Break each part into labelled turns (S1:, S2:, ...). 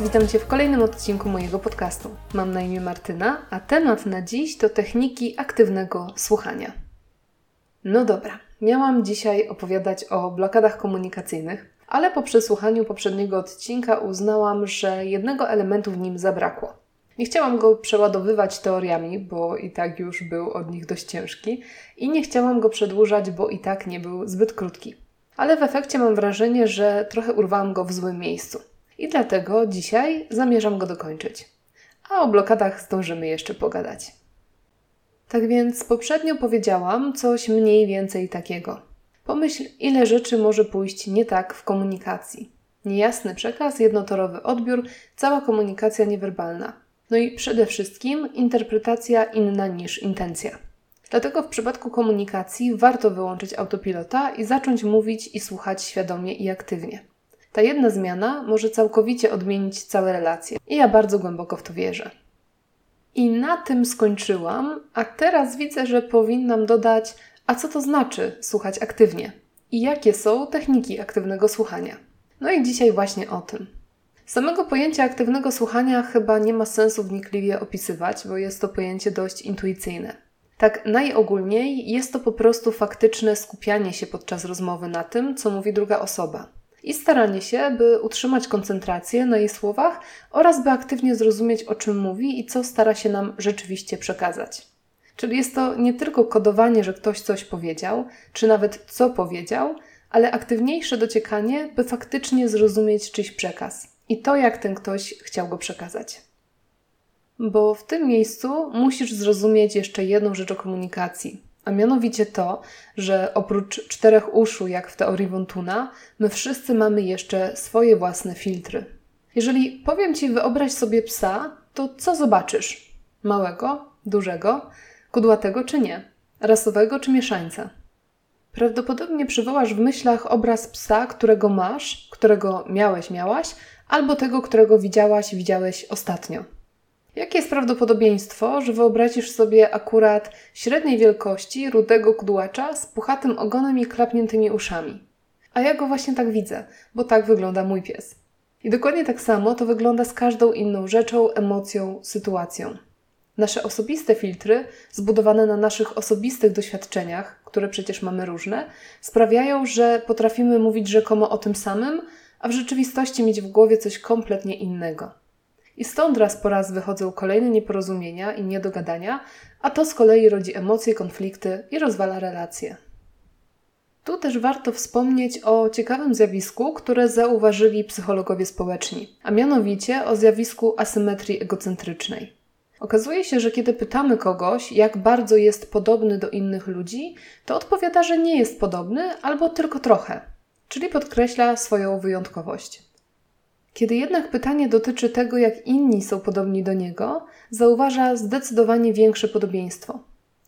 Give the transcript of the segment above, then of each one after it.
S1: Witam Cię w kolejnym odcinku mojego podcastu. Mam na imię Martyna, a temat na dziś to techniki aktywnego słuchania. No dobra, miałam dzisiaj opowiadać o blokadach komunikacyjnych, ale po przesłuchaniu poprzedniego odcinka uznałam, że jednego elementu w nim zabrakło. Nie chciałam go przeładowywać teoriami, bo i tak już był od nich dość ciężki, i nie chciałam go przedłużać, bo i tak nie był zbyt krótki. Ale w efekcie mam wrażenie, że trochę urwałam go w złym miejscu. I dlatego dzisiaj zamierzam go dokończyć. A o blokadach zdążymy jeszcze pogadać. Tak więc poprzednio powiedziałam coś mniej więcej takiego. Pomyśl, ile rzeczy może pójść nie tak w komunikacji. Niejasny przekaz, jednotorowy odbiór, cała komunikacja niewerbalna. No i przede wszystkim interpretacja inna niż intencja. Dlatego w przypadku komunikacji warto wyłączyć autopilota i zacząć mówić i słuchać świadomie i aktywnie. Ta jedna zmiana może całkowicie odmienić całe relacje. I ja bardzo głęboko w to wierzę. I na tym skończyłam, a teraz widzę, że powinnam dodać, a co to znaczy słuchać aktywnie? I jakie są techniki aktywnego słuchania? No i dzisiaj właśnie o tym. Samego pojęcia aktywnego słuchania chyba nie ma sensu wnikliwie opisywać, bo jest to pojęcie dość intuicyjne. Tak najogólniej jest to po prostu faktyczne skupianie się podczas rozmowy na tym, co mówi druga osoba i staranie się, by utrzymać koncentrację na jej słowach oraz by aktywnie zrozumieć, o czym mówi i co stara się nam rzeczywiście przekazać. Czyli jest to nie tylko kodowanie, że ktoś coś powiedział, czy nawet co powiedział, ale aktywniejsze dociekanie, by faktycznie zrozumieć czyjś przekaz i to, jak ten ktoś chciał go przekazać. Bo w tym miejscu musisz zrozumieć jeszcze jedną rzecz o komunikacji, a mianowicie to, że oprócz czterech uszu, jak w teorii Wontuna, my wszyscy mamy jeszcze swoje własne filtry. Jeżeli powiem ci, wyobraź sobie psa, to co zobaczysz? Małego, dużego, kudłatego czy nie? Rasowego czy mieszańca? Prawdopodobnie przywołasz w myślach obraz psa, którego masz, którego miałeś, miałaś, albo tego, którego widziałaś, widziałeś ostatnio. Jakie jest prawdopodobieństwo, że wyobrazisz sobie akurat średniej wielkości rudego kudłacza z puchatym ogonem i klapniętymi uszami? A ja go właśnie tak widzę, bo tak wygląda mój pies. I dokładnie tak samo to wygląda z każdą inną rzeczą, emocją, sytuacją. Nasze osobiste filtry, zbudowane na naszych osobistych doświadczeniach, które przecież mamy różne, sprawiają, że potrafimy mówić rzekomo o tym samym, a w rzeczywistości mieć w głowie coś kompletnie innego. I stąd raz po raz wychodzą kolejne nieporozumienia i niedogadania, a to z kolei rodzi emocje, konflikty i rozwala relacje. Tu też warto wspomnieć o ciekawym zjawisku, które zauważyli psychologowie społeczni, a mianowicie o zjawisku asymetrii egocentrycznej. Okazuje się, że kiedy pytamy kogoś, jak bardzo jest podobny do innych ludzi, to odpowiada, że nie jest podobny albo tylko trochę, czyli podkreśla swoją wyjątkowość. Kiedy jednak pytanie dotyczy tego, jak inni są podobni do niego, zauważa zdecydowanie większe podobieństwo.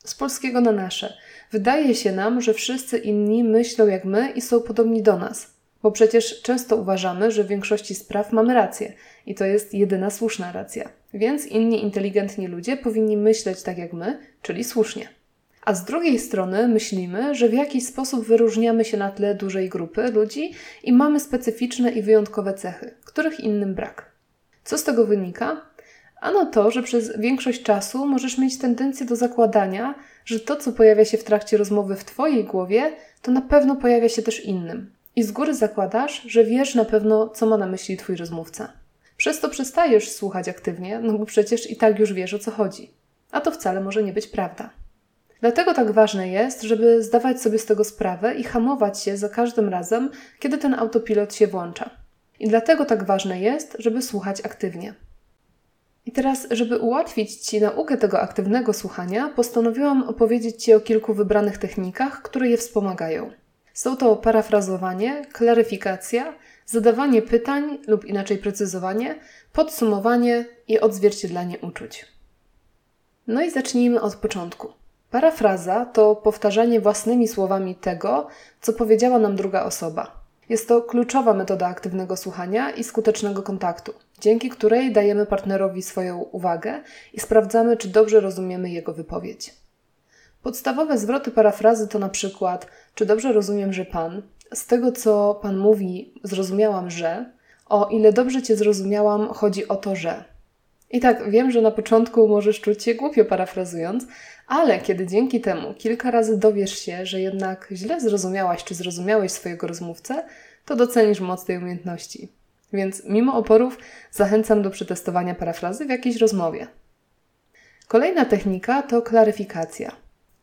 S1: Z polskiego na nasze. Wydaje się nam, że wszyscy inni myślą jak my i są podobni do nas, bo przecież często uważamy, że w większości spraw mamy rację i to jest jedyna słuszna racja. Więc inni inteligentni ludzie powinni myśleć tak jak my, czyli słusznie a z drugiej strony myślimy, że w jakiś sposób wyróżniamy się na tle dużej grupy ludzi i mamy specyficzne i wyjątkowe cechy, których innym brak. Co z tego wynika? Ano to, że przez większość czasu możesz mieć tendencję do zakładania, że to, co pojawia się w trakcie rozmowy w Twojej głowie, to na pewno pojawia się też innym. I z góry zakładasz, że wiesz na pewno, co ma na myśli Twój rozmówca. Przez to przestajesz słuchać aktywnie, no bo przecież i tak już wiesz o co chodzi. A to wcale może nie być prawda. Dlatego tak ważne jest, żeby zdawać sobie z tego sprawę i hamować się za każdym razem, kiedy ten autopilot się włącza. I dlatego tak ważne jest, żeby słuchać aktywnie. I teraz, żeby ułatwić Ci naukę tego aktywnego słuchania, postanowiłam opowiedzieć Ci o kilku wybranych technikach, które je wspomagają. Są to parafrazowanie, klaryfikacja, zadawanie pytań lub inaczej precyzowanie, podsumowanie i odzwierciedlanie uczuć. No i zacznijmy od początku. Parafraza to powtarzanie własnymi słowami tego, co powiedziała nam druga osoba. Jest to kluczowa metoda aktywnego słuchania i skutecznego kontaktu, dzięki której dajemy partnerowi swoją uwagę i sprawdzamy, czy dobrze rozumiemy jego wypowiedź. Podstawowe zwroty parafrazy to na przykład: Czy dobrze rozumiem, że pan? Z tego, co pan mówi, zrozumiałam, że. O ile dobrze Cię zrozumiałam, chodzi o to, że. I tak wiem, że na początku możesz czuć się głupio parafrazując, ale kiedy dzięki temu kilka razy dowiesz się, że jednak źle zrozumiałaś czy zrozumiałeś swojego rozmówcę, to docenisz moc tej umiejętności. Więc mimo oporów zachęcam do przetestowania parafrazy w jakiejś rozmowie. Kolejna technika to klaryfikacja.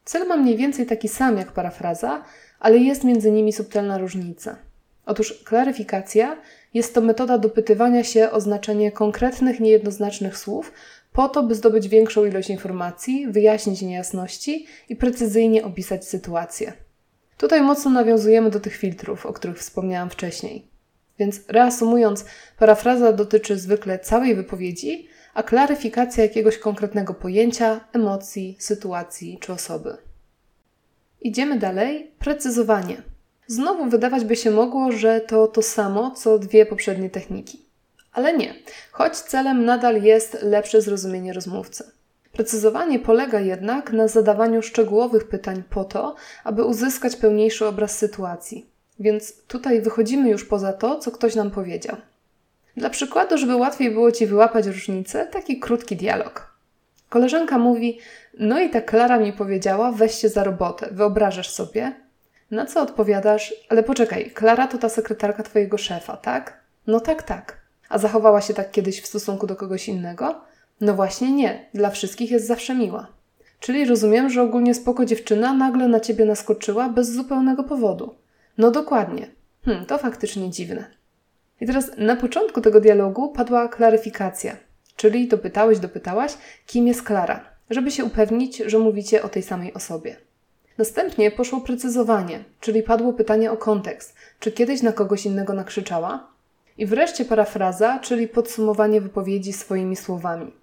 S1: Cel ma mniej więcej taki sam jak parafraza, ale jest między nimi subtelna różnica. Otóż klaryfikacja jest to metoda dopytywania się o znaczenie konkretnych, niejednoznacznych słów, po to, by zdobyć większą ilość informacji, wyjaśnić niejasności i precyzyjnie opisać sytuację. Tutaj mocno nawiązujemy do tych filtrów, o których wspomniałam wcześniej. Więc reasumując, parafraza dotyczy zwykle całej wypowiedzi, a klaryfikacja jakiegoś konkretnego pojęcia, emocji, sytuacji czy osoby. Idziemy dalej. Precyzowanie. Znowu wydawać by się mogło, że to to samo co dwie poprzednie techniki. Ale nie, choć celem nadal jest lepsze zrozumienie rozmówcy. Precyzowanie polega jednak na zadawaniu szczegółowych pytań po to, aby uzyskać pełniejszy obraz sytuacji. Więc tutaj wychodzimy już poza to, co ktoś nam powiedział. Dla przykładu, żeby łatwiej było ci wyłapać różnicę, taki krótki dialog. Koleżanka mówi: No i ta Klara mi powiedziała, weź się za robotę, wyobrażasz sobie? Na co odpowiadasz: Ale poczekaj, Klara to ta sekretarka twojego szefa, tak? No tak, tak. A zachowała się tak kiedyś w stosunku do kogoś innego? No właśnie nie, dla wszystkich jest zawsze miła. Czyli rozumiem, że ogólnie spoko dziewczyna nagle na ciebie naskoczyła bez zupełnego powodu. No dokładnie. Hm, to faktycznie dziwne. I teraz na początku tego dialogu padła klaryfikacja, czyli dopytałeś, dopytałaś, kim jest Klara, żeby się upewnić, że mówicie o tej samej osobie. Następnie poszło precyzowanie, czyli padło pytanie o kontekst, czy kiedyś na kogoś innego nakrzyczała. I wreszcie parafraza, czyli podsumowanie wypowiedzi swoimi słowami.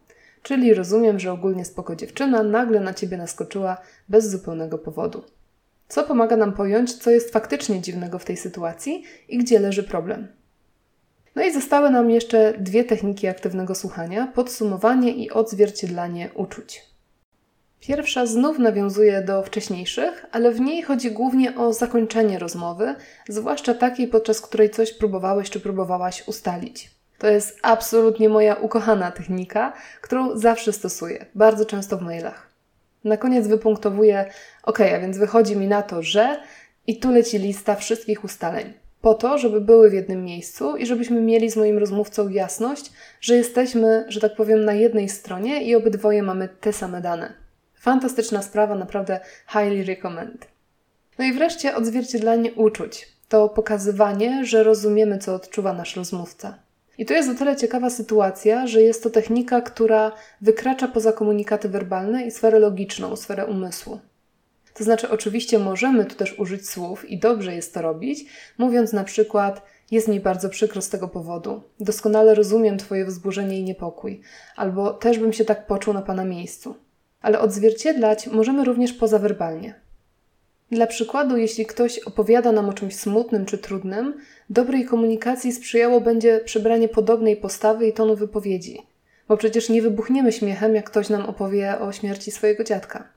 S1: Czyli rozumiem, że ogólnie spoko dziewczyna nagle na ciebie naskoczyła bez zupełnego powodu. Co pomaga nam pojąć, co jest faktycznie dziwnego w tej sytuacji i gdzie leży problem. No i zostały nam jeszcze dwie techniki aktywnego słuchania: podsumowanie i odzwierciedlanie uczuć. Pierwsza znów nawiązuje do wcześniejszych, ale w niej chodzi głównie o zakończenie rozmowy, zwłaszcza takiej, podczas której coś próbowałeś czy próbowałaś ustalić. To jest absolutnie moja ukochana technika, którą zawsze stosuję, bardzo często w mailach. Na koniec wypunktowuję, ok, a więc wychodzi mi na to, że i tu leci lista wszystkich ustaleń. Po to, żeby były w jednym miejscu i żebyśmy mieli z moim rozmówcą jasność, że jesteśmy, że tak powiem, na jednej stronie i obydwoje mamy te same dane. Fantastyczna sprawa, naprawdę highly recommend. No i wreszcie odzwierciedlanie uczuć. To pokazywanie, że rozumiemy, co odczuwa nasz rozmówca. I to jest o tyle ciekawa sytuacja, że jest to technika, która wykracza poza komunikaty werbalne i sferę logiczną, sferę umysłu. To znaczy, oczywiście możemy tu też użyć słów i dobrze jest to robić, mówiąc na przykład: Jest mi bardzo przykro z tego powodu, doskonale rozumiem Twoje wzburzenie i niepokój, albo też bym się tak poczuł na Pana miejscu. Ale odzwierciedlać możemy również pozawerbalnie. Dla przykładu, jeśli ktoś opowiada nam o czymś smutnym czy trudnym, dobrej komunikacji sprzyjało będzie przybranie podobnej postawy i tonu wypowiedzi, bo przecież nie wybuchniemy śmiechem, jak ktoś nam opowie o śmierci swojego dziadka.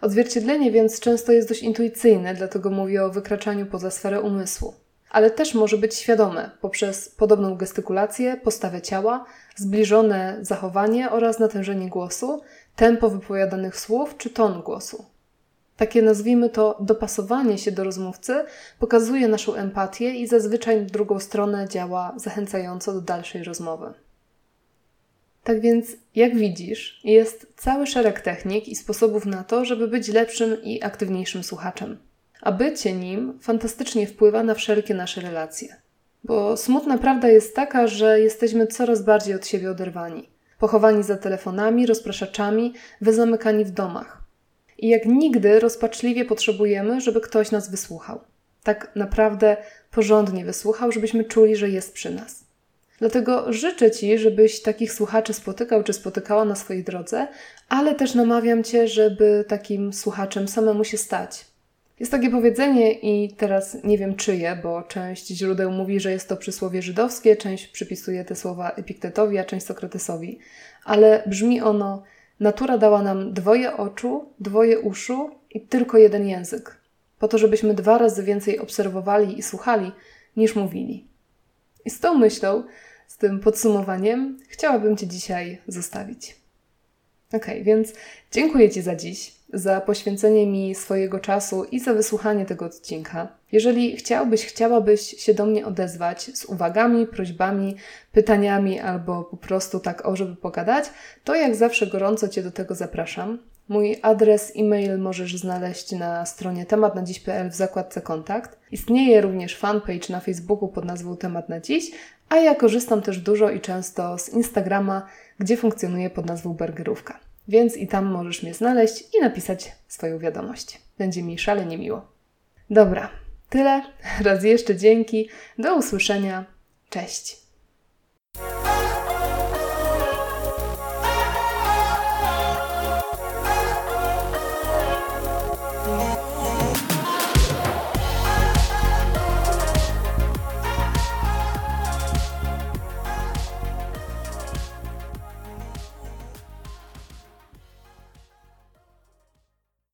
S1: Odzwierciedlenie więc często jest dość intuicyjne, dlatego mówię o wykraczaniu poza sferę umysłu. Ale też może być świadome poprzez podobną gestykulację, postawę ciała, zbliżone zachowanie oraz natężenie głosu, tempo wypowiadanych słów czy ton głosu. Takie nazwijmy to dopasowanie się do rozmówcy pokazuje naszą empatię i zazwyczaj w drugą stronę działa zachęcająco do dalszej rozmowy. Tak więc, jak widzisz, jest cały szereg technik i sposobów na to, żeby być lepszym i aktywniejszym słuchaczem. A bycie nim fantastycznie wpływa na wszelkie nasze relacje. Bo smutna prawda jest taka, że jesteśmy coraz bardziej od siebie oderwani. Pochowani za telefonami, rozpraszaczami, wyzamykani w domach. I jak nigdy rozpaczliwie potrzebujemy, żeby ktoś nas wysłuchał. Tak naprawdę porządnie wysłuchał, żebyśmy czuli, że jest przy nas. Dlatego życzę Ci, żebyś takich słuchaczy spotykał czy spotykała na swojej drodze, ale też namawiam Cię, żeby takim słuchaczem samemu się stać. Jest takie powiedzenie, i teraz nie wiem czyje, bo część źródeł mówi, że jest to przysłowie żydowskie, część przypisuje te słowa Epiktetowi, a część Sokratesowi, ale brzmi ono: Natura dała nam dwoje oczu, dwoje uszu i tylko jeden język, po to, żebyśmy dwa razy więcej obserwowali i słuchali, niż mówili. I z tą myślą z tym podsumowaniem chciałabym Cię dzisiaj zostawić. Ok, więc dziękuję Ci za dziś, za poświęcenie mi swojego czasu i za wysłuchanie tego odcinka. Jeżeli chciałbyś, chciałabyś się do mnie odezwać z uwagami, prośbami, pytaniami albo po prostu tak o, żeby pogadać, to jak zawsze gorąco Cię do tego zapraszam. Mój adres e-mail możesz znaleźć na stronie tematnadziś.pl w zakładce kontakt. Istnieje również fanpage na Facebooku pod nazwą Temat na Dziś, a ja korzystam też dużo i często z Instagrama, gdzie funkcjonuje pod nazwą Burgerówka. Więc i tam możesz mnie znaleźć i napisać swoją wiadomość. Będzie mi szalenie miło. Dobra, tyle. Raz jeszcze dzięki. Do usłyszenia. Cześć.